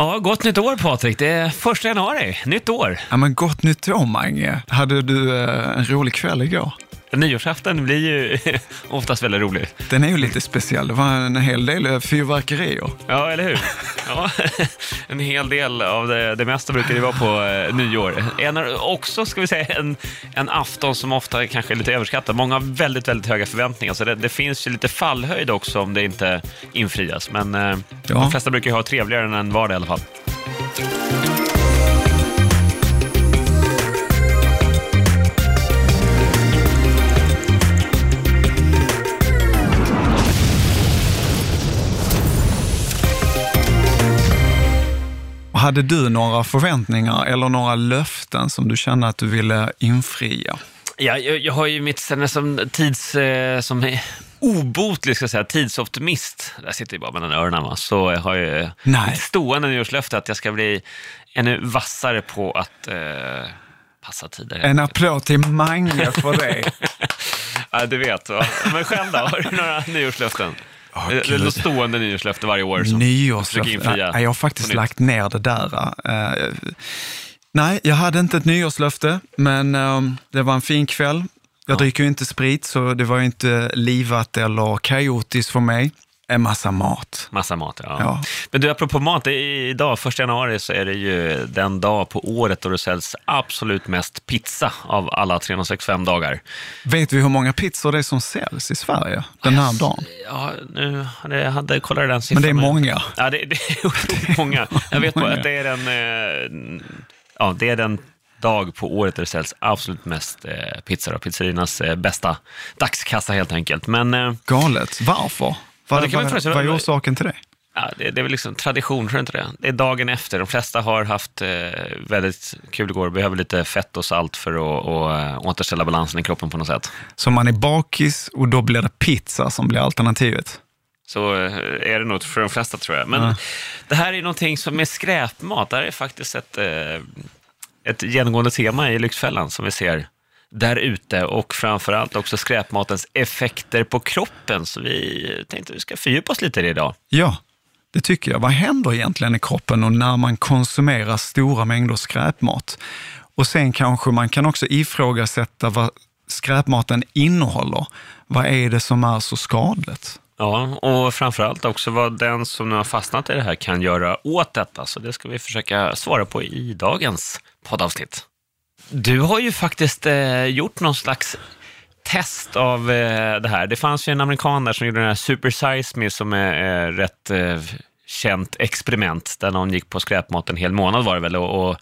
Ja, gott nytt år Patrik. Det är första januari, nytt år. Ja, men gott nytt år Mange. Hade du eh, en rolig kväll igår? Nyårsafton blir ju oftast väldigt rolig. Den är ju lite speciell. Det var en hel del eh, fyrverkerier. Ja, eller hur? Ja, en hel del av det, det mesta brukar det vara på eh, nyår. En, också, ska vi säga, en, en afton som ofta kanske är lite överskattad. Många har väldigt, väldigt höga förväntningar, så det, det finns ju lite fallhöjd också om det inte infrias. Men eh, Ja. de flesta brukar ju ha trevligare än en vardag i alla fall. Hade du några förväntningar eller några löften som du kände att du ville infria? Ja, jag, jag har ju mitt som tids... Eh, som är obotlig, ska jag säga, tidsoptimist. Där sitter ju bara mellan öronen, va? Så jag har ju Nej. stående nyårslöfte att jag ska bli ännu vassare på att eh, passa tider. En applåd till Mange för det. Ja, du vet. Va? Men själv då, har du några nyårslöften? Åh, det, är stående nyårslöfte varje år som Nyårslöfte. infria Nej, jag har faktiskt lagt ner det där. Eh, nej, jag hade inte ett nyårslöfte, men eh, det var en fin kväll. Jag dricker ju inte sprit, så det var ju inte livat eller kaotiskt för mig. En massa mat. Massa mat, ja. Ja. Men du, apropå mat, idag, första januari, så är det ju den dag på året då det säljs absolut mest pizza av alla 365 dagar. Vet vi hur många pizzor det är som säljs i Sverige den här dagen? Ja, nu hade jag hade kollat den Men siffran. det är många. Ja, det, det är otroligt många. Jag vet bara att det är den, eh, ja, det är den dag på året där det säljs absolut mest eh, pizzor och pizzerinas eh, bästa dagskassa helt enkelt. Men eh, Galet. Varför? Vad, det kan man vad, är orsaken till det? Ja, det, det är väl liksom tradition, tror du inte det? Det är dagen efter. De flesta har haft eh, väldigt kul igår, behöver lite fett och salt för att och, eh, återställa balansen i kroppen på något sätt. Så man är bakis och då blir det pizza som blir alternativet. Så eh, är det nog för de flesta tror jag. Men det här är någonting som är skräpmat. Det här är faktiskt ett, eh, ett genomgående tema i Lyxfällan som vi ser där ute och framförallt också skräpmatens effekter på kroppen. Så vi tänkte att vi ska fördjupa oss lite i det idag. Ja, det tycker jag. Vad händer egentligen i kroppen och när man konsumerar stora mängder skräpmat? Och sen kanske man kan också ifrågasätta vad skräpmaten innehåller. Vad är det som är så skadligt? Ja, och framförallt också vad den som nu har fastnat i det här kan göra åt detta. Så det ska vi försöka svara på i dagens poddavsnitt. Du har ju faktiskt eh, gjort någon slags test av eh, det här. Det fanns ju en amerikan där som gjorde den här Super Size Me som är eh, rätt eh, känt experiment där någon gick på skräpmat en hel månad var det väl och, och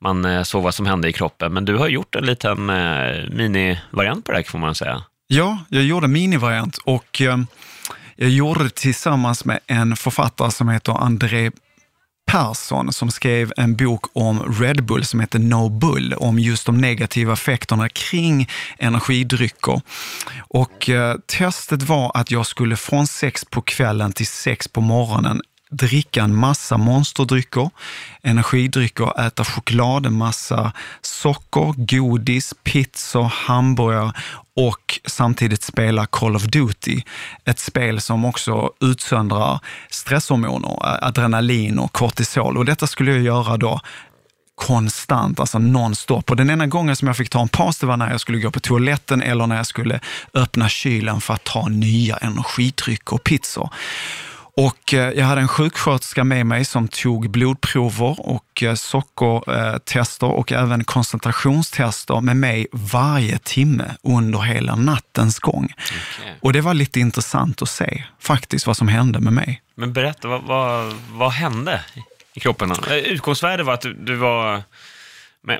man eh, såg vad som hände i kroppen. Men du har gjort en liten eh, minivariant på det här får man säga. Ja, jag gjorde minivariant och eh, jag gjorde det tillsammans med en författare som heter André Persson som skrev en bok om Red Bull som heter No Bull, om just de negativa effekterna kring energidrycker. Och eh, testet var att jag skulle från sex på kvällen till sex på morgonen dricka en massa monsterdrycker, energidrycker, äta choklad, en massa socker, godis, pizzor, hamburgare och samtidigt spela Call of Duty. Ett spel som också utsöndrar stresshormoner, adrenalin och kortisol. Och detta skulle jag göra då konstant, alltså nonstop. Och den enda gången som jag fick ta en paus, det var när jag skulle gå på toaletten eller när jag skulle öppna kylen för att ta nya energidrycker och pizzor. Och eh, jag hade en sjuksköterska med mig som tog blodprover och eh, sockertester och även koncentrationstester med mig varje timme under hela nattens gång. Och det var lite intressant att se faktiskt vad som hände med mig. Men berätta, vad, vad, vad hände i kroppen? Eh, Utgångsvärdet var att du, du var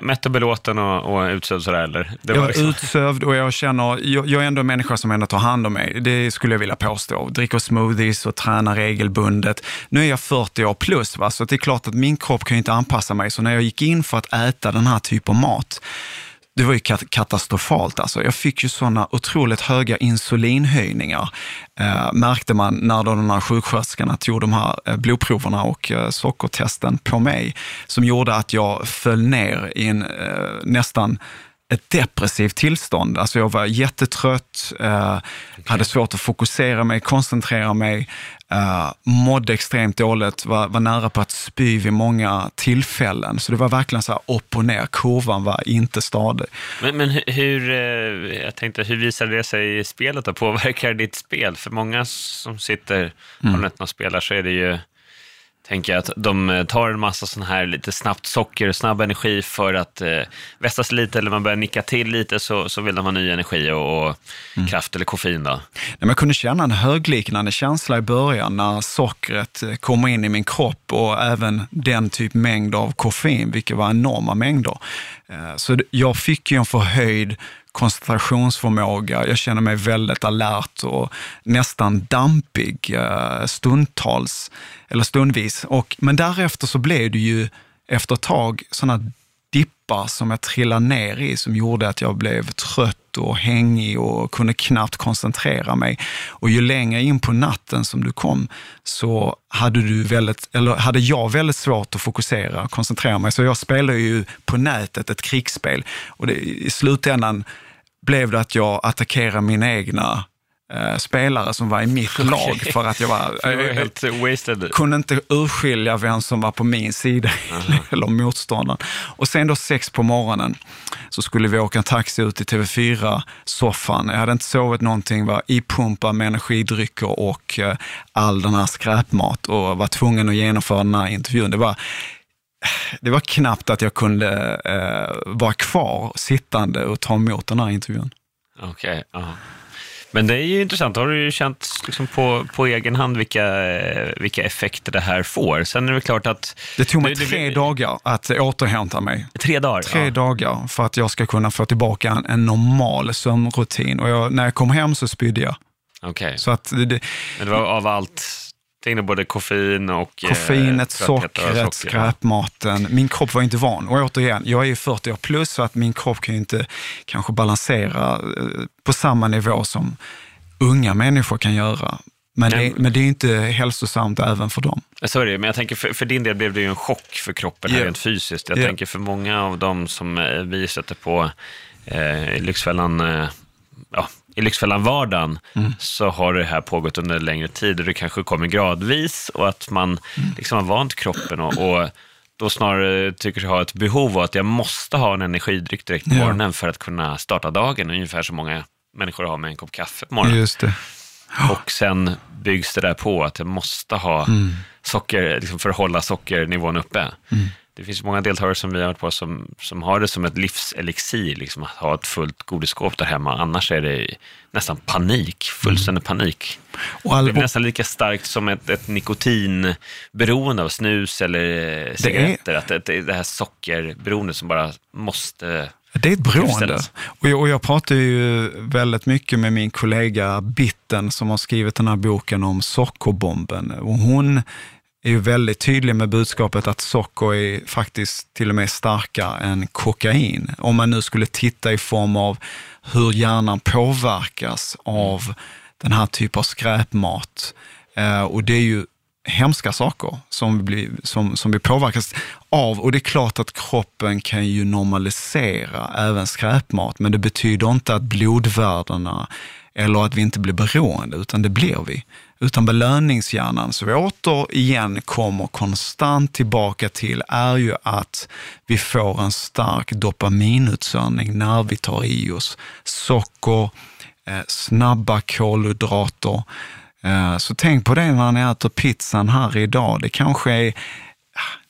mätt och belåten och, och utsövd sådär, eller? Jag var är liksom- utsövd och jag känner, jag, jag är ändå en människa som ändå tar hand om mig. Det skulle jag vilja påstå. Dricker smoothies och tränar regelbundet. Nu är jag 40 år plus, va? så det är klart att min kropp kan ju inte anpassa mig. Så när jag gick in för att äta den här typen av mat, det var ju kat- katastrofalt. Alltså. Jag fick ju sådana otroligt höga insulinhöjningar, eh, märkte man när den här sjuksköterskan tog de här eh, blodproverna och eh, sockertesten på mig, som gjorde att jag föll ner i en eh, nästan ett depressivt tillstånd. Alltså jag var jättetrött, eh, okay. hade svårt att fokusera mig, koncentrera mig, eh, mådde extremt dåligt, var, var nära på att spy vid många tillfällen. Så det var verkligen så här upp och ner, kurvan var inte stadig. Men, men hur, eh, jag tänkte, hur visade det sig i spelet och påverkar ditt spel? För många som sitter mm. på nätterna och spelar så är det ju tänker jag att de eh, tar en massa sån här lite snabbt socker och snabb energi för att eh, vässa sig lite eller man börjar nicka till lite så, så vill de ha ny energi och, och mm. kraft eller koffein. Då. Ja, man kunde känna en högliknande känsla i början när sockret eh, kommer in i min kropp och även den typ mängd av koffein, vilket var enorma mängder. Eh, så jag fick ju en förhöjd koncentrationsförmåga. Jag känner mig väldigt alert och nästan dampig eh, stundtals, eller stundvis. Och, men därefter så blev det ju efter ett tag sådana dippar som jag trillade ner i som gjorde att jag blev trött och hängig och kunde knappt koncentrera mig. Och ju längre in på natten som du kom så hade, du väldigt, eller hade jag väldigt svårt att fokusera och koncentrera mig. Så jag spelade ju på nätet ett krigsspel och det, i slutändan blev det att jag attackerade mina egna eh, spelare som var i mitt okay. lag för att jag var, var eh, helt wasted. kunde inte urskilja vem som var på min sida eller motståndaren. Och sen då sex på morgonen så skulle vi åka en taxi ut till TV4-soffan. Jag hade inte sovit någonting, var ipumpad med energidrycker och eh, all den här skräpmat och var tvungen att genomföra den här intervjun. Det var det var knappt att jag kunde eh, vara kvar sittande och ta emot den här intervjun. Okej, okay, men det är ju intressant. Har du ju känt liksom på, på egen hand vilka, vilka effekter det här får? Sen är det klart att... Det tog mig tre det, dagar att återhämta mig. Tre dagar? Tre ja. dagar för att jag ska kunna få tillbaka en, en normal sömnrutin. Och jag, när jag kom hem så spydde jag. Okej. Okay. det, Men det var av allt tänkte både koffein och... Eh, Koffeinet, sockret, skräpmaten. Min kropp var inte van. Och återigen, jag är ju 40 år plus så att min kropp kan ju inte kanske balansera eh, på samma nivå som unga människor kan göra. Men det, men det är inte hälsosamt även för dem. Så är det, men jag tänker för, för din del blev det ju en chock för kroppen yeah. rent fysiskt. Jag yeah. tänker för många av dem som eh, vi sätter på eh, Lyxfällan, eh, ja, i Lyxfällan-vardagen mm. så har det här pågått under en längre tid och det kanske kommer gradvis och att man mm. liksom har vant kroppen och, och då snarare tycker sig ha ett behov av att jag måste ha en energidryck direkt på morgonen ja. för att kunna starta dagen, ungefär som många människor har med en kopp kaffe på morgonen. Just det. Och sen byggs det där på att jag måste ha mm. socker liksom för att hålla sockernivån uppe. Mm det finns många deltagare som vi har varit på som, som har det som ett livselixir, liksom, att ha ett fullt godisskåp där hemma. Annars är det nästan panik, fullständig mm. panik. Och all, det är nästan lika starkt som ett, ett nikotinberoende av snus eller cigaretter. Det, är, att det, det här sockerberoendet som bara måste det är ett beroende. Och jag, och jag pratar ju väldigt mycket med min kollega Bitten som har skrivit den här boken om sockerbomben. Och hon är ju väldigt tydlig med budskapet att socker är faktiskt till och med starkare än kokain. Om man nu skulle titta i form av hur hjärnan påverkas av den här typen av skräpmat. Eh, och det är ju hemska saker som vi, som, som vi påverkas av. Och det är klart att kroppen kan ju normalisera även skräpmat, men det betyder inte att blodvärdena eller att vi inte blir beroende, utan det blir vi utan belöningshjärnan, som vi återigen kommer konstant tillbaka till, är ju att vi får en stark dopaminutsöndring när vi tar i oss socker, eh, snabba kolhydrater. Eh, så tänk på det när ni äter pizzan här idag. Det kanske är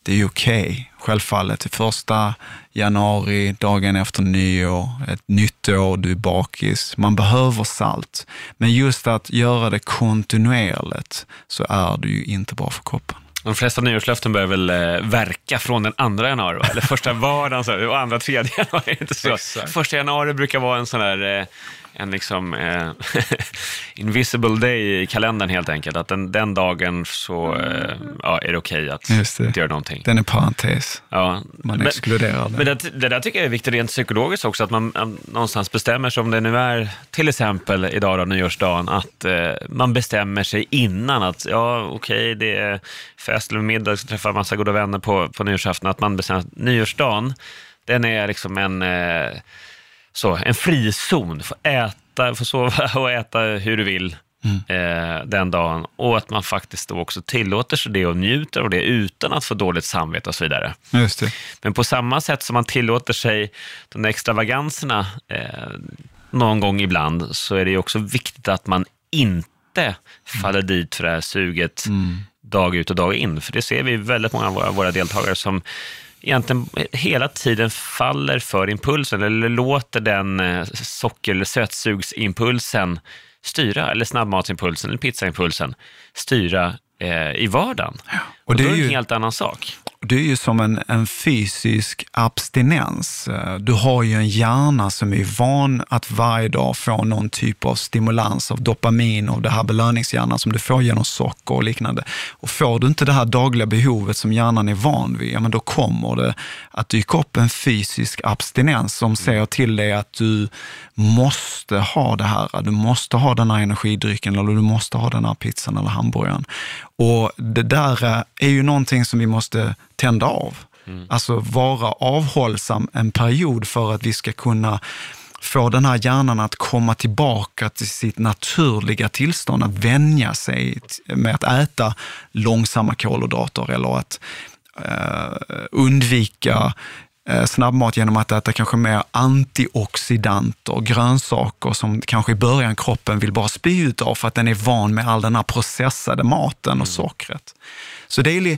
det är okej, okay. självfallet. Första januari, dagen efter nyår, ett nytt år, du är bakis. Man behöver salt. Men just att göra det kontinuerligt så är det ju inte bra för kroppen. De flesta nyårslöften börjar väl eh, verka från den andra januari, eller första vardagen, och andra, tredje januari. Inte så. Första januari brukar vara en sån där eh, en liksom eh, invisible day i kalendern helt enkelt. Att den, den dagen så eh, ja, är det okej okay att inte göra någonting. Den är parentes. Ja. Man men, exkluderar det. Men det, det där tycker jag är viktigt rent psykologiskt också, att man någonstans bestämmer sig om det nu är till exempel idag då, nyårsdagen, att eh, man bestämmer sig innan att ja, okej, okay, det är fest eller middag, ska träffa en massa goda vänner på, på nyårsafton, att man bestämmer att nyårsdagen, den är liksom en eh, så, en frizon, få äta, få sova och äta hur du vill eh, den dagen. Och att man faktiskt då också tillåter sig det och njuter av det utan att få dåligt samvete och så vidare. Just det. Men på samma sätt som man tillåter sig de extravaganserna eh, någon gång ibland, så är det också viktigt att man inte faller dit för det här suget dag ut och dag in. För det ser vi väldigt många av våra, våra deltagare som egentligen hela tiden faller för impulsen eller låter den eh, socker eller sötsugsimpulsen styra, eller snabbmatsimpulsen eller pizzaimpulsen styra eh, i vardagen. Och, Och det är är ju- en helt annan sak. Det är ju som en, en fysisk abstinens. Eh, Du har ju en hjärna som är van att varje dag få någon typ av stimulans av dopamin och det här belöningshjärnan som du får genom socker och liknande. Och får du inte det här dagliga behovet som hjärnan är van vid, ja men då kommer det att dyka upp en fysisk abstinens som säger till dig att du måste ha det här. Du måste ha den här energidrycken eller du måste ha den här pizzan eller hamburgaren. Och det där är ju någonting som vi måste tända av. Alltså vara avhållsam en period för att vi ska kunna få den här hjärnan att komma tillbaka till sitt naturliga tillstånd, att vänja sig med att äta långsamma kolhydrater eller att eh, undvika snabbmat genom att äta kanske mer antioxidanter, grönsaker som kanske i början kroppen vill bara spy ut av för att den är van med all den här processade maten och sockret. Så det är,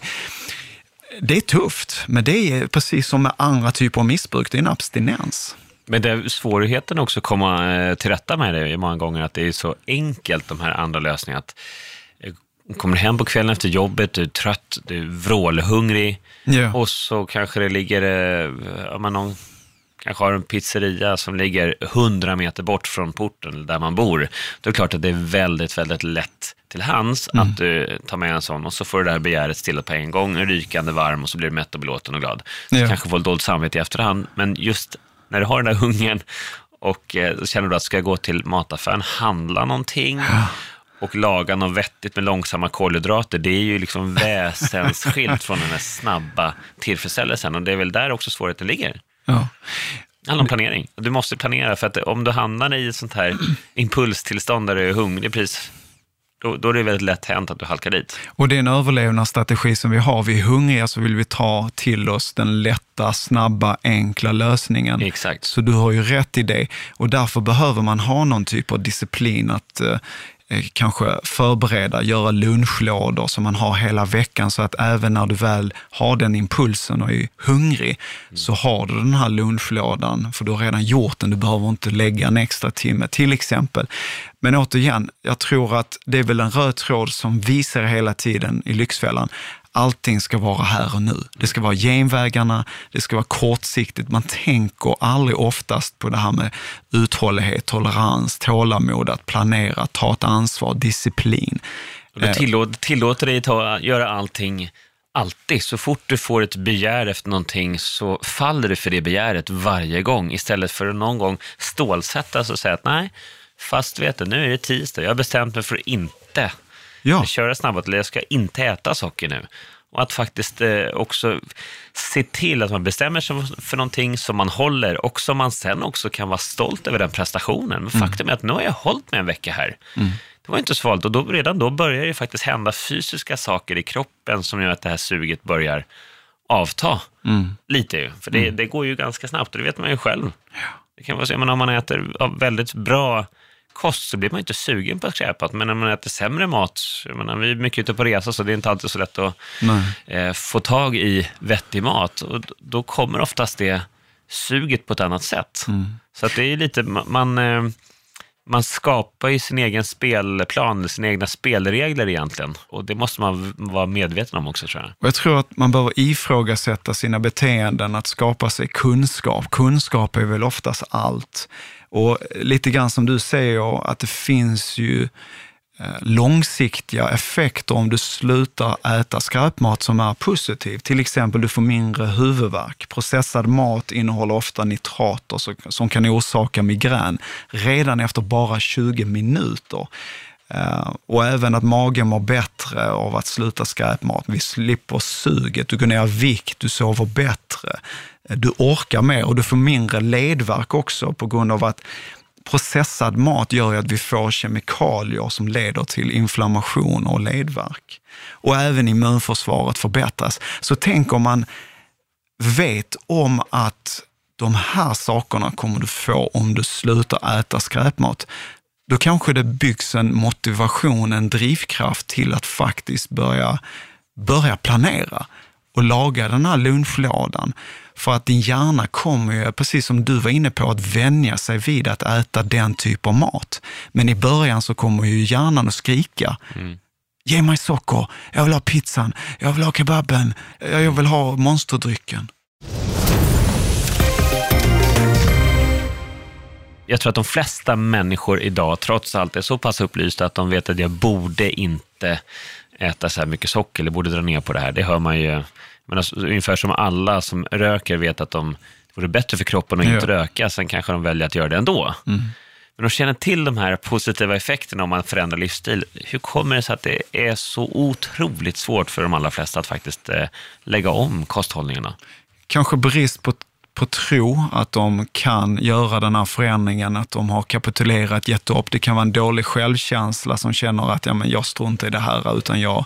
det är tufft, men det är precis som med andra typer av missbruk, det är en abstinens. Men det är svårigheten också att komma eh, till rätta med det är många gånger att det är så enkelt, de här andra lösningarna. Att eh, kommer hem på kvällen efter jobbet, du är trött, du är vrålhungrig Ja. och så kanske det ligger, eh, ja, men någon kanske har en pizzeria som ligger 100 meter bort från porten där man bor. Då är det klart att det är väldigt, väldigt lätt till hands att du tar med en sån och så får du det här begäret stilla på en gång, en rykande varm och så blir du mätt och belåten och glad. Så Ja. kanske får dåligt samvete i efterhand, men just när du har den där hungern och eh, så känner du att ska jag gå till mataffären, handla någonting och laga något vettigt med långsamma kolhydrater, det är ju liksom väsensskilt från den här snabba tillfredsställelsen och det är väl där också svårigheten ligger. Ja. Det handlar om planering. Du måste planera, för att om du hamnar i ett sånt här impulstillstånd där du är hungrig, precis, då, då är det väldigt lätt hänt att du halkar dit. Och det är en överlevnadsstrategi som vi har. Vi är hungriga så vill vi ta till oss den lätta, snabba, enkla lösningen. Exakt. Så du har ju rätt i det. Och därför behöver man ha någon typ av disciplin att eh, kanske förbereda, göra lunchlådor som man har hela veckan så att även när du väl har den impulsen och är hungrig så har du den här lunchlådan för du har redan gjort den. Du behöver inte lägga en extra timme till exempel. Men återigen, jag tror att det är väl en röd tråd som visar hela tiden i Lyxfällan. Allting ska vara här och nu. Det ska vara genvägarna, det ska vara kortsiktigt. Man tänker aldrig oftast på det här med uthållighet, tolerans, tålamod, att planera, ta ett ansvar, disciplin. Du tillåter, tillåter dig att göra allting alltid. Så fort du får ett begär efter någonting så faller du för det begäret varje gång istället för att någon gång stålsättas och säga att nej, fast vet du, nu är det tisdag, jag har bestämt mig för att inte Ja, köra snabbare, eller jag ska inte äta socker nu. Och att faktiskt eh, också se till att man bestämmer sig för någonting som man håller och som man sen också kan vara stolt över den prestationen. Men faktum är att nu har jag hållit mig en vecka här. Det var inte så farligt och då, redan då börjar det faktiskt hända fysiska saker i kroppen som gör att det här suget börjar avta lite. Ju. För det, det går ju ganska snabbt och det vet man ju själv. Det kan vara så, jag menar, om man äter väldigt bra kost så blir man inte sugen på skräpat, men när man äter sämre mat, jag menar, vi är mycket ute på resa så det är inte alltid så lätt att eh, få tag i vettig mat och då kommer oftast det suget på ett annat sätt. Så att det är lite, ma- man, eh, man skapar ju sin egen spelplan, sina egna spelregler egentligen och det måste man vara medveten om också tror jag. Och jag tror att man behöver ifrågasätta sina beteenden, att skapa sig kunskap. Kunskap är väl oftast allt. Och lite grann som du säger, att det finns ju eh, långsiktiga effekter om du slutar äta skräpmat som är positiv. Till exempel du får mindre huvudvärk. Processad mat innehåller ofta nitrater som kan orsaka migrän redan efter bara 20 minuter. Eh, och även att magen mår bättre av att sluta skräpmat. Vi slipper suget, du går ner i vikt, du sover bättre, eh, du orkar mer och du får mindre ledvärk också på grund av att processad mat gör ju att vi får kemikalier som leder till inflammation och ledvärk. Och även immunförsvaret förbättras. Så tänk om man vet om att de här sakerna kommer du få om du slutar äta skräpmat. Då kanske det byggs en motivation, en drivkraft till att faktiskt börja, börja planera och laga den här lunchlådan. För att din hjärna kommer ju, precis som du var inne på, att vänja sig vid att äta den typ av mat. Men i början så kommer ju hjärnan att skrika. Mm. Ge mig socker, jag vill ha pizzan, jag vill ha kebaben, jag vill ha monsterdrycken. Jag tror att de flesta människor idag trots allt är så pass upplysta att de vet att jag borde inte äta så här mycket socker eller borde dra ner på det här. Det hör man ju men alltså, ungefär som alla som röker vet att de, det vore bättre för kroppen att ja. inte röka, sen kanske de väljer att göra det ändå. Mm. Men de känner till de här positiva effekterna om man förändrar livsstil. Hur kommer det sig att det är så otroligt svårt för de allra flesta att faktiskt eh, lägga om kosthållningarna? Kanske brist på på tro att de kan göra den här förändringen, att de har kapitulerat, gett upp. Det kan vara en dålig självkänsla som känner att ja, men jag struntar i det här, utan jag,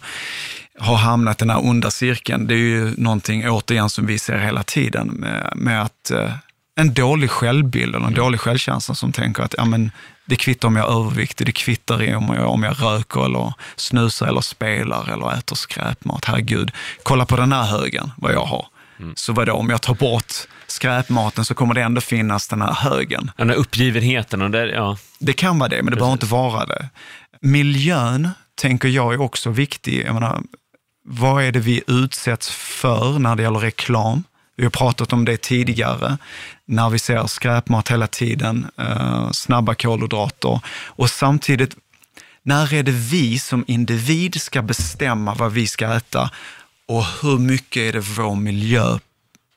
har hamnat i den här onda cirkeln. Det är ju någonting återigen som vi ser hela tiden med, med att eh, en dålig självbild eller en dålig självkänsla som tänker att ja, men, det kvittar om jag är överviktig, det kvittar om jag, om jag röker eller snusar eller spelar eller äter skräpmat. Herregud, kolla på den här högen, vad jag har. Mm. Så vadå, om jag tar bort skräpmaten så kommer det ändå finnas den här högen. Den här uppgivenheten. Och det, ja. det kan vara det, men det behöver inte vara det. Miljön tänker jag är också viktig. Jag menar, vad är det vi utsätts för när det gäller reklam? Vi har pratat om det tidigare, när vi ser skräpmat hela tiden, eh, snabba kolhydrater och samtidigt, när är det vi som individ ska bestämma vad vi ska äta och hur mycket är det vår miljö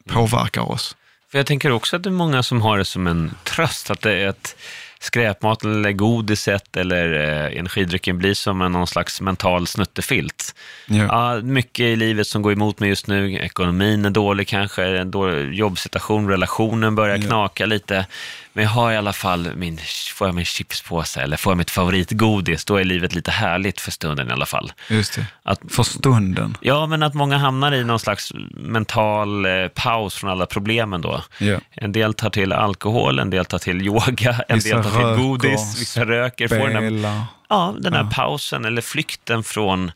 påverkar oss? För jag tänker också att det är många som har det som en tröst, att det är ett skräpmaten eller godiset eller eh, energidrycken blir som en någon slags mental snuttefilt. Ja. Ja, mycket i livet som går emot mig just nu. Ekonomin är dålig kanske, en dålig jobbsituation, relationen börjar ja. knaka lite. Men jag har i alla fall min, får jag min chipspåse eller får jag mitt favoritgodis, då är livet lite härligt för stunden i alla fall. Just det, att, för stunden. Ja, men att många hamnar i någon slags mental eh, paus från alla problemen då. Ja. En del tar till alkohol, en del tar till yoga, en vissa del tar till godis, vissa röker. Får den här, ja, den här ja. pausen eller flykten från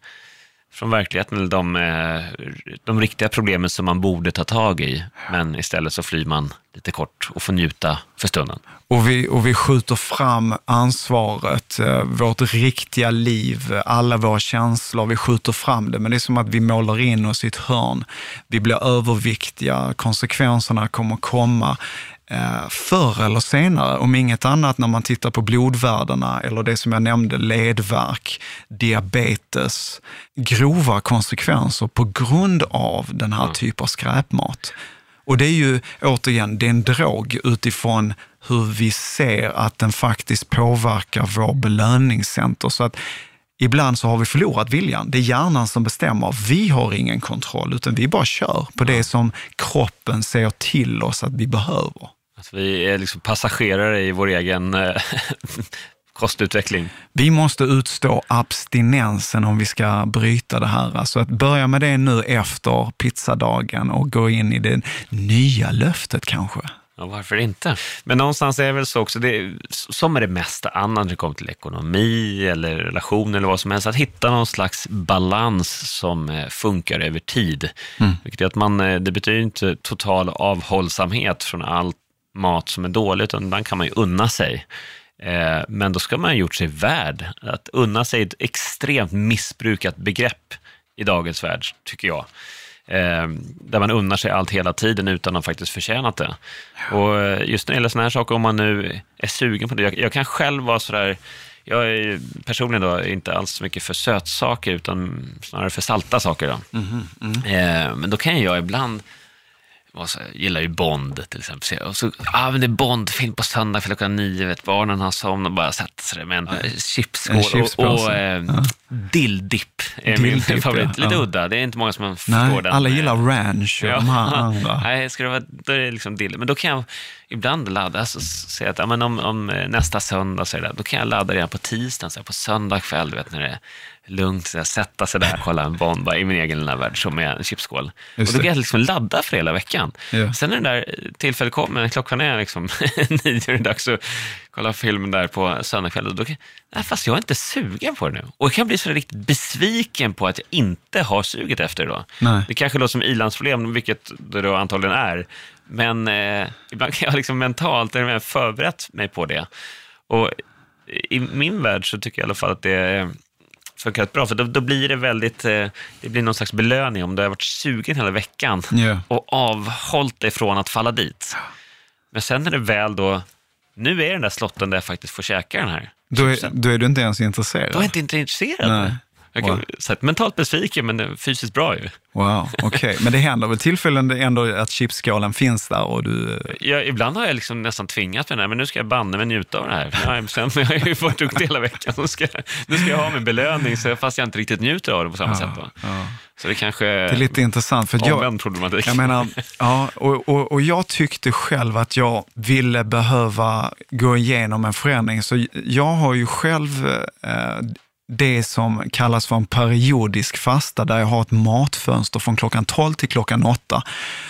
från verkligheten, eller de, eh, de riktiga problemen som man borde ta tag i. Men istället så flyr man lite kort och får njuta för stunden. Och vi, och vi skjuter fram ansvaret, eh, vårt riktiga liv, alla våra känslor, vi skjuter fram det. Men det är som att vi målar in oss i ett hörn. Vi blir överviktiga, konsekvenserna kommer komma förr eller senare, om inget annat när man tittar på blodvärdena eller det som jag nämnde, ledvärk, diabetes, grova konsekvenser på grund av den här mm. typen av skräpmat. Och det är ju återigen, det är en drog utifrån hur vi ser att den faktiskt påverkar vår belöningscenter. Så att ibland så har vi förlorat viljan. Det är hjärnan som bestämmer. Vi har ingen kontroll, utan vi bara kör på det som kroppen säger till oss att vi behöver. Att vi är liksom passagerare i vår egen eh, kostutveckling. Vi måste utstå abstinensen om vi ska bryta det här. Alltså att börja med det nu efter pizzadagen och gå in i det nya löftet kanske. Ja, varför inte? Men någonstans är det väl så också, det, som med det mesta annat när det kommer till ekonomi eller relation eller vad som helst, att hitta någon slags balans som eh, funkar över tid. Mm. Vilket att man, eh, det betyder inte total avhållsamhet från allt mat som är dålig, utan ibland kan man ju unna sig. Eh, men då ska man ha gjort sig värd. Att unna sig ett extremt missbrukat begrepp i dagens värld, tycker jag. Eh, där man unnar sig allt hela tiden utan att faktiskt förtjänat det. Och eh, just när det gäller sådana här saker, om man nu är sugen på det. Jag, jag kan själv vara sådär, jag är personligen då inte alls så mycket för sötsaker, utan snarare för salta saker. Då. Mm, mm. men då kan jag ibland var så, gillar ju Bond till exempel. Och så, ah, men det är Bond-film på söndag för klockan nio, vet, barnen har somnat och bara sätter sig med en chipsskål En och, och eh, dill-dipp är min Dill-dipp, favorit. ja. Lite Ja. udda, det är inte många som förstår Nej, den. alla gillar ranch och de här andra. Nej, ska det vara, då är det liksom dill. Men då kan jag ibland ladda, alltså, säga att ja, men om, om eh, nästa söndag, så är det, då kan jag ladda redan på tisdagen, så här, på söndag kväll, vet, när det är lugnt, så sätta sig där, kolla en Bond i min egen lilla värld, så med en chipsskål. Just och då kan jag liksom ladda för hela veckan. Ja. Sen när det där tillfället kommer, klockan är liksom nio, är det dags att kolla filmen där på söndagskvällen, då kan nej, fast jag är inte sugen på det nu. Och jag kan bli så riktigt besviken på att jag inte har suget efter det då. Nej. Det kanske låter som ilandsproblem, vilket det då antagligen är. Men eh, ibland kan jag liksom mentalt eller förberett mig på det. Och i min värld så tycker jag i alla fall att det eh, funkar rätt bra, för då, då blir det väldigt, eh, det blir någon slags belöning om du har varit sugen hela veckan Ja. och avhållit dig från att falla dit. Men sen när det väl då, nu är den där slotten där jag faktiskt får käka den här. Då är, då är du inte ens intresserad? Då är jag inte intresserad. Nej. Jag kan, Wow. så att, mentalt besviken, men eh, fysiskt bra ju. Wow, okej. Men det händer väl tillfällen ändå att chipsskålen finns där och du... Jag, ibland har jag liksom nästan tvingat mig, men nu ska jag banne mig njuta av det här. Jag, sen, jag har ju varit duktig hela veckan, så ska, nu ska jag ha min belöning, så fast jag inte riktigt njuter av det på samma sätt. Då. ja. Så det kanske Det är lite intressant för omvänd problematik. jag menar, ja, och, och, och jag tyckte själv att jag ville behöva gå igenom en förändring. Så jag har ju själv eh, det som kallas för en periodisk fasta där jag har ett matfönster från klockan 12 till klockan 8.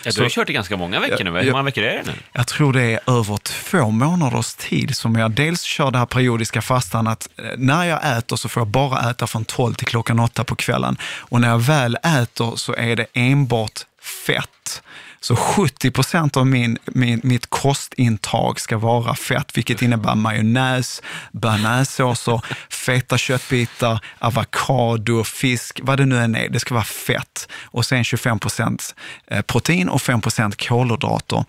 ja, du har kört i ganska många veckor nu. Hur många veckor är det nu? Jag tror det är över två månaders tid som jag dels kör det här periodiska fastan att eh, när jag äter så får jag bara äta från 12 till klockan 8 på kvällen. Och när jag väl äter så är det enbart fett. Så 70 procent av min, min, mitt kostintag ska vara fett, vilket innebär majonnäs, bearnaisesåser, feta köttbitar, avokado, fisk, vad det nu än är. Det ska vara fett. Och sen 25 procent eh, protein och 5 procent kolhydrater.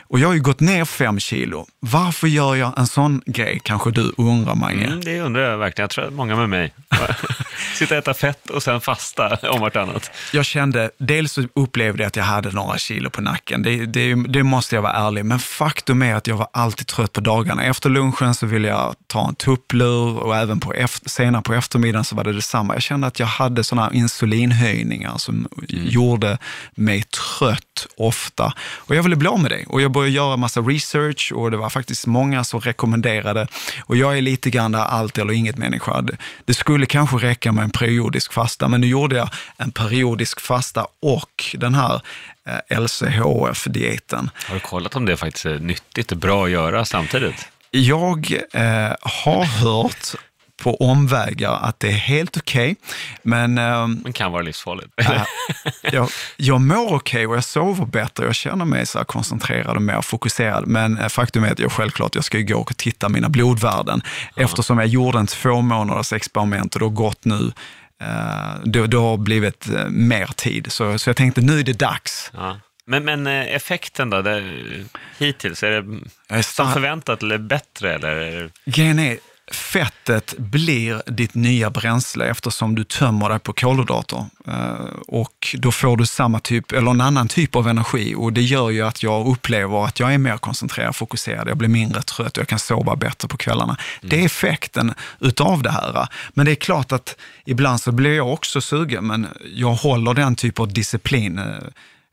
Och jag har ju gått ner 5 kilo. Varför gör jag en sån grej, kanske du undrar Mange? Mm, det undrar jag verkligen. Jag tror att många med mig. Sitta och äta fett och sen fasta om vartannat. Jag kände, dels upplevde jag att jag hade några kilo på nacken. Det, det, det måste jag vara ärlig Men faktum är att jag var alltid trött på dagarna. Efter lunchen så ville jag ta en tupplur och även på efter, senare på eftermiddagen så var det detsamma. Jag kände att jag hade sådana insulinhöjningar som gjorde mig trött ofta. Och jag ville bli av med det. Och jag började göra massa research och det var faktiskt många som rekommenderade. Och jag är lite grann där allt eller inget människa. Det- skulle kanske räcka med en periodisk fasta, men nu gjorde jag en periodisk fasta och den här LCHF-dieten. Har du kollat om det faktiskt är nyttigt och bra att göra samtidigt? Jag eh, har hört på omvägar att det är helt okej, men ehm, Men kan vara livsfarligt. Jag, jag mår okej och jag sover bättre. Jag känner mig så koncentrerad och mer fokuserad. Men eh, faktum är att jag självklart jag ska ju gå och titta mina blodvärden. Eftersom jag gjorde en två månaders experiment och det har gått nu, eh, det, det har blivit eh, mer tid. Så, så jag tänkte nu är det dags. Ja. Men, men eh, effekten då, det, hittills, är det som förväntat eller bättre? Eller? Grejen är, fettet blir ditt nya bränsle eftersom du tömmer dig på kolhydrater. Eh, Och då får du samma typ, eller en annan typ av energi och det gör ju att jag upplever att jag är mer koncentrerad, fokuserad, jag blir mindre trött och jag kan sova bättre på kvällarna. Det är effekten utav det här. Men det är klart att ibland så blir jag också sugen, men jag håller den typ av disciplin. Eh,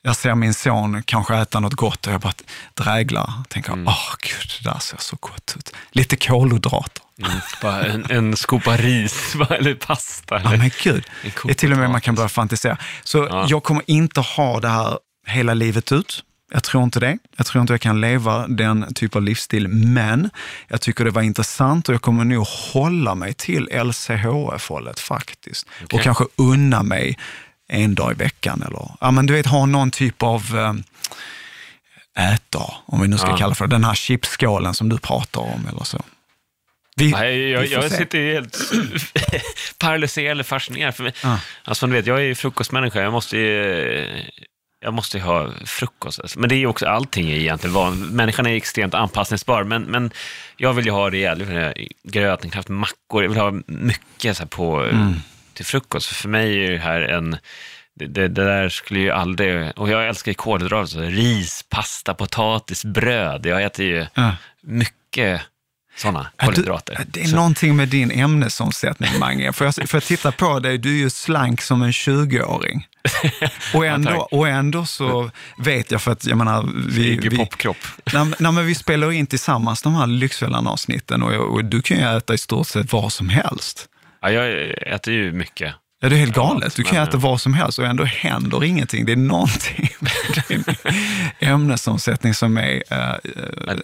Jag ser min son kanske äta något gott och jag bara dräglar. Tänker, åh gud, det där ser så gott ut. Lite kolhydrater. Mm, en, en skopa ris eller pasta? Ja Eller? men gud, det är till och med man kan börja fantisera. Så Ja. jag kommer inte ha det här hela livet ut. Jag tror inte det. Jag tror inte jag kan leva den typ av livsstil, men jag tycker det var intressant och jag kommer nog hålla mig till LCHF-hållet faktiskt. Okej. Och kanske unna mig en dag i veckan eller, ja men du vet, ha någon typ av eh, ätdag, om vi nu ska Ja. kalla för det. Den här chipsskålen som du pratar om eller så. Vi, Nej, jag, jag sitter ju helt paralyserad eller fascinerad. För mig. Ja. Alltså, du vet, jag är ju frukostmänniska. Jag måste ju, jag måste ju ha frukost. Alltså. Men det är ju också, allting egentligen van. Människan är extremt anpassningsbar, men, men jag vill ju ha rejält. Gröt, en kraft, mackor. Jag vill ha mycket så på, Mm. till frukost. För mig är det här en det, det, det där skulle ju aldrig... Och jag älskar ju kolhydrater, ris, pasta, potatis, bröd. Jag äter ju Ja. mycket sådana Ja, kolhydrater. Du, det är Så- någonting med din ämnesomsättning, Mange. Får jag, får jag titta på dig? Du är ju slank som en 20-åring. Och ändå, tack. och ändå så vet jag, för att jag menar, vi, vi, popkropp. nej, men- nej, men vi spelar in tillsammans de här Lyxfällan-avsnitten och, och du kan ju äta i stort sett vad som helst. Ja, jag äter ju mycket. Ja, det är helt Ja, galet. Du kan äta vad som helst och ändå händer ingenting. Det är någonting med din ämnesomsättning som är, eh, eh,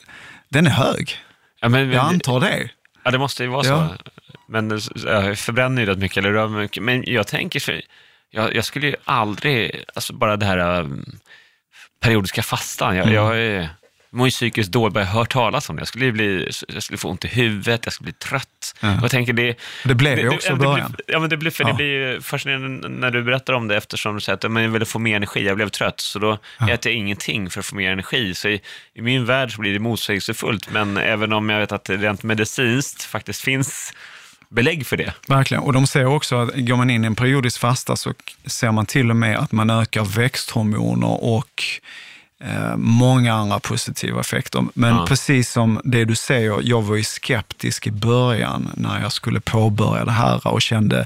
den är hög. Ja, men, Jag antar det. Ja, det måste ju vara Ja. så. Men eh, jag förbränner ju rätt mycket, eller rör mycket. Men jag tänker, så, jag, jag skulle ju aldrig, alltså bara det här um, periodiska fastan, jag, Mm. jag är, mår ju psykiskt dåligt, bara jag hört talas om det. Jag skulle, bli, jag skulle få ont i huvudet, jag skulle bli trött. Ja. Och tänker det... Det blev ju också i ja, det början. Ja, men det blir, för Ja. det blir ju fascinerande när du berättar om det eftersom du säger att men jag ville få mer energi, jag blev trött, så då äter jag ingenting för att få mer energi. Så i, i min värld så blir det motsägelsefullt, men även om jag vet att det rent medicinskt faktiskt finns belägg för det. Verkligen. Och de säger också att går man in i en periodisk fasta så ser man till och med att man ökar växthormoner och eh, många andra positiva effekter. Men Ja. precis som det du säger, jag var ju skeptisk i början när jag skulle påbörja det här och kände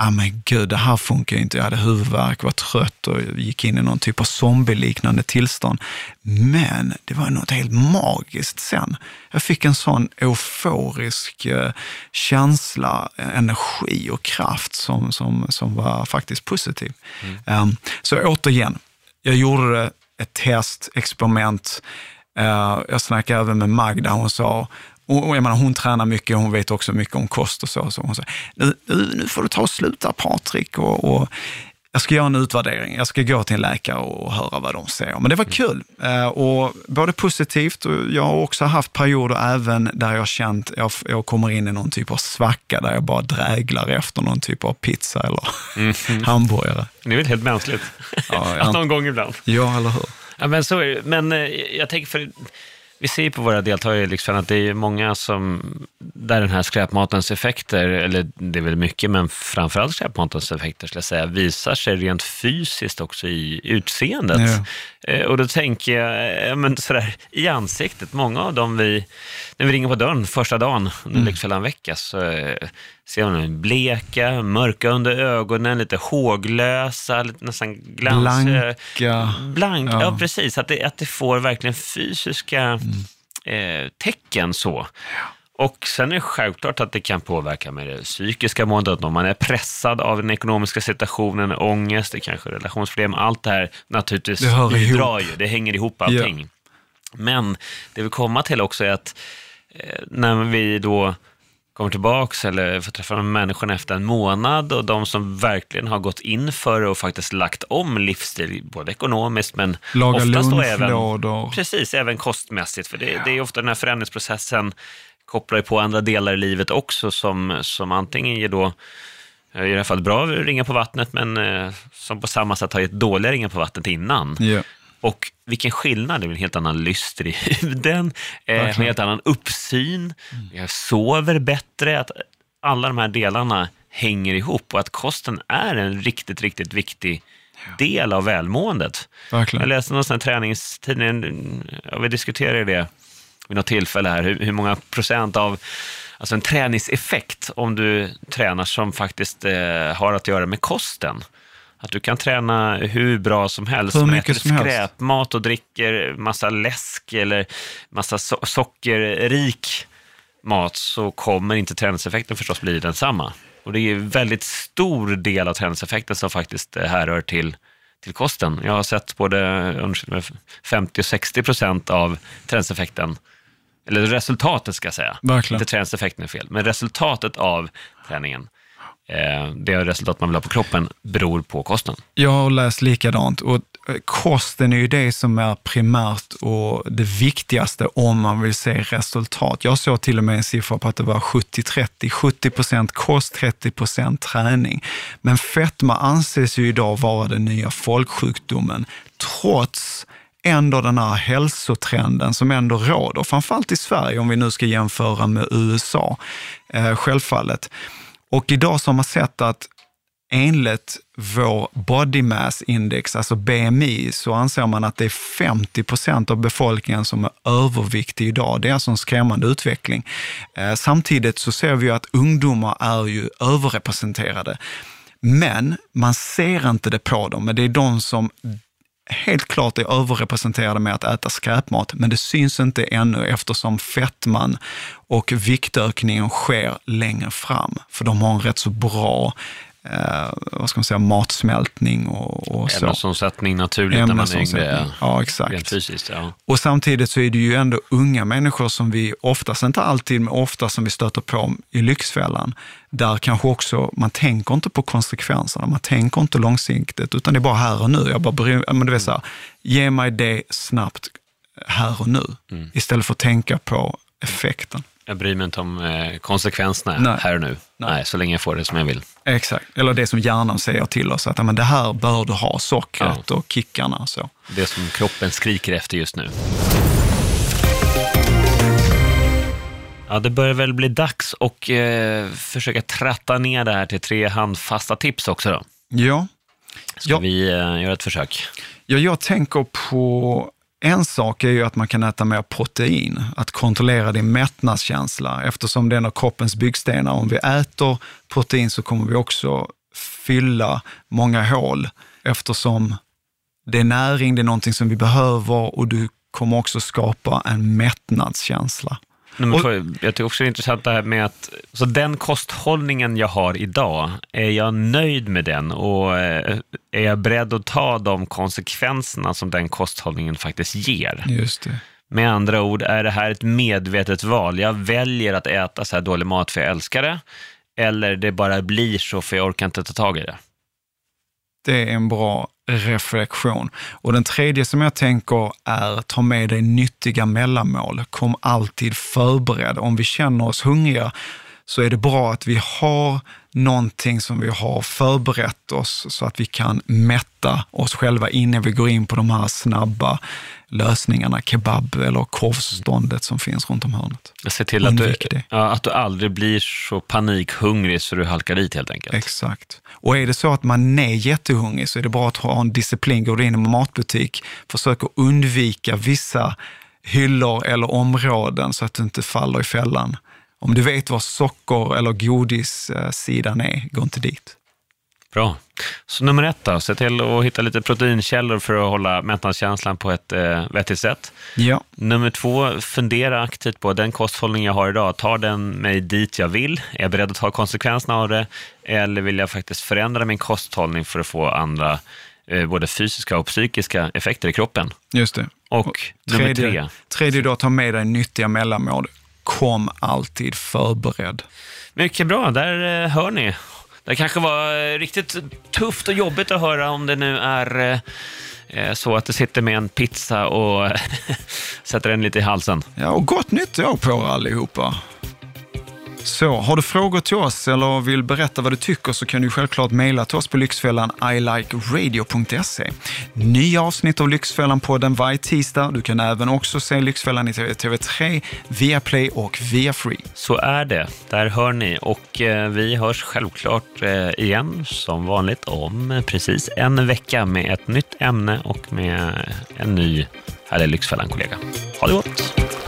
ah men gud, det här funkar inte. Jag hade huvudvärk, var trött och gick in i någon typ av zombieliknande tillstånd. Men det var något helt magiskt sen. Jag fick en sån euforisk eh, känsla, energi och kraft som, som, som var faktiskt positiv. Um, så återigen, jag gjorde det, ett test, experiment. Eh, jag snackade även med Magda, hon sa, och och jag menar, hon tränar mycket, hon vet också mycket om kost och så. så hon sa, nu, nu, nu får du ta och sluta Patrik och, och jag ska göra en utvärdering. Jag ska gå till en läkare och höra vad de säger. Men det var kul. Eh, och både positivt och jag har också haft perioder även där jag känt, jag, jag kommer in i någon typ av svacka där jag bara dräglar efter någon typ av pizza eller hamburgare. Det är väl helt mänskligt. Ja, jag att någon gång ibland. Ja, eller hur? Ja, men så är det. Men eh, jag tänker, för vi ser på våra deltagare liksom att det är många som, där den här skräpmatens effekter, eller det är väl mycket, men framförallt skräpmatens effekter skulle jag säga, visar sig rent fysiskt också i utseendet. Ja. Eh, Och då tänker jag, eh, men sådär, i ansiktet, många av dem vi, när vi ringer på dörren första dagen under Lyxfällan vecka, så eh, ser man bleka, mörka under ögonen, lite håglösa, lite nästan glans... Blanka. Blank, ja. Ja. precis. Att det, att det får verkligen fysiska eh, tecken så. Och sen är det självklart att det kan påverka med det psykiska måendet, om man är pressad av den ekonomiska situationen, ångest, det kanske är relationsproblem, allt det här naturligtvis Det hör ihop. bidrar ju, det hänger ihop allting. Men det vi kommer till också är att eh, när vi då kommer tillbaks eller får träffa de människorna efter en månad och de som verkligen har gått in för och faktiskt lagt om livsstil, både ekonomiskt men Laga oftast då även, precis, även kostmässigt. För det, det är ofta den här förändringsprocessen kopplar ju på andra delar i livet också som, som antingen ger då i det här fallet bra ringa på vattnet, men eh, som på samma sätt har gett dåliga ringar på vattnet innan. Ja. Och vilken skillnad, det är en helt annan lyster i huden, eh, en helt annan uppsyn, jag sover bättre, att alla de här delarna hänger ihop och att kosten är en riktigt, riktigt viktig del av välmåendet. Verkligen. Jag läste någonstans träningstidning, ja, vi diskuterade det vid något tillfälle här, hur, hur många procent av alltså en träningseffekt om du tränar som faktiskt eh, har att göra med kosten. Att du kan träna hur bra som helst, Hur mycket äter som helst. skräpmat och dricker massa läsk eller massa so- sockerrik mat så kommer inte träningseffekten förstås bli densamma. Och det är en väldigt stor del av träningseffekten som faktiskt eh, härrör till, till kosten. Jag har sett både undersökningar med 50 och 60 procent av träningseffekten, eller resultatet ska jag säga. Verkligen. Inte träningseffekten är fel, men resultatet av träningen, Eh, det resultat man vill ha på kroppen, beror på kosten. Jag har läst likadant och eh, kosten är ju det som är primärt och det viktigaste om man vill se resultat. Jag såg till och med en siffra på att det var 70-30, 70 procent kost, 30 procent träning. Men fetma anses ju idag vara den nya folksjukdomen, trots ändå den här hälsotrenden som ändå råder, framförallt i Sverige om vi nu ska jämföra med USA, eh, självfallet. Och idag så har man sett att enligt vår body mass index, alltså BMI, så anser man att det är 50 procent av befolkningen som är överviktig idag. Det är alltså en skrämmande utveckling. Eh, samtidigt så ser vi att ungdomar är ju överrepresenterade. Men man ser inte det på dem, men det är de som helt klart är överrepresenterade med att äta skräpmat, men det syns inte ännu eftersom fettman och viktökningen sker längre fram. För de har en rätt så bra eh, vad ska man säga, matsmältning och, och så. Ämnesomsättning naturligt när man är yngre. Ja, exakt. Rent fysiskt, ja. Och samtidigt så är det ju ändå unga människor som vi oftast, inte alltid, men ofta som vi stöter på i Lyxfällan. Där kanske också, man tänker inte på konsekvenserna, man tänker inte långsiktigt, utan det är bara här och nu. Jag bara bryr, men det vill säga, ge mig det snabbt här och nu, mm. istället för att tänka på effekten. Jag bryr mig inte om eh, konsekvenserna Nej. här och nu. Nej. Nej. så länge jag får det som jag vill. Exakt, eller det som hjärnan säger till oss, att men det här bör du ha, sockret ja. och kickarna. Så. Det som kroppen skriker efter just nu. Ja, det börjar väl bli dags att eh, försöka tratta ner det här till tre handfasta tips också då. Ja. Ska ja. vi eh, göra ett försök? Ja, jag tänker på en sak är ju att man kan äta mer protein, att kontrollera din mättnadskänsla eftersom det är en av kroppens byggstenar. Om vi äter protein så kommer vi också fylla många hål eftersom det är näring, det är någonting som vi behöver och du kommer också skapa en mättnadskänsla. Nummer två, jag tycker också det är intressant det här med att så den kosthållningen jag har idag, är jag nöjd med den och eh, är jag beredd att ta de konsekvenserna som den kosthållningen faktiskt ger? Just det. Med andra ord, är det här ett medvetet val? Jag väljer att äta så här dålig mat för jag älskar det, eller det bara blir så för jag orkar inte ta tag i det. Det är en bra reflektion. Och den tredje som jag tänker är ta med dig nyttiga mellanmål. Kom alltid förberedd. Om vi känner oss hungriga så är det bra att vi har någonting som vi har förberett oss så att vi kan mätta oss själva innan vi går in på de här snabba lösningarna, kebab eller korvståndet som finns runt om hörnet. Se till att du, ja, att du aldrig blir så panikhungrig så du halkar dit helt enkelt. Exakt. Och är det så att man är jättehungrig så är det bra att ha en disciplin. Går du in i en matbutik, försök att undvika vissa hyllor eller områden så att du inte faller i fällan. Om du vet var socker eller godissidan är, gå inte dit. Bra. Så nummer ett då, se till att hitta lite proteinkällor för att hålla mättnadskänslan på ett eh, vettigt sätt. Ja. Nummer två, fundera aktivt på den kosthållning jag har idag, tar den mig dit jag vill? Är jag beredd att ta konsekvenserna av det? Eller vill jag faktiskt förändra min kosthållning för att få andra eh, både fysiska och psykiska effekter i kroppen? Just det. Och, och nummer tre. Tredje då, ta med dig nyttiga mellanmål. Kom alltid förberedd. Mycket bra, där eh, hör ni. Det kanske var eh, riktigt tufft och jobbigt att höra om det nu är eh, så att du sitter med en pizza och sätter den lite i halsen. Ja, och gott nytt år på er allihopa. Så, har du frågor till oss eller vill berätta vad du tycker så kan du självklart mejla till oss på Lyxfällan ilikeradio.se. Nya avsnitt av Lyxfällan-podden varje tisdag. Du kan även också se Lyxfällan i TV3, Viaplay och Viafree. Så är det. Där hör ni. Och eh, vi hörs självklart eh, igen som vanligt om precis en vecka med ett nytt ämne och med en ny härlig Lyxfällan-kollega. Ha det gott!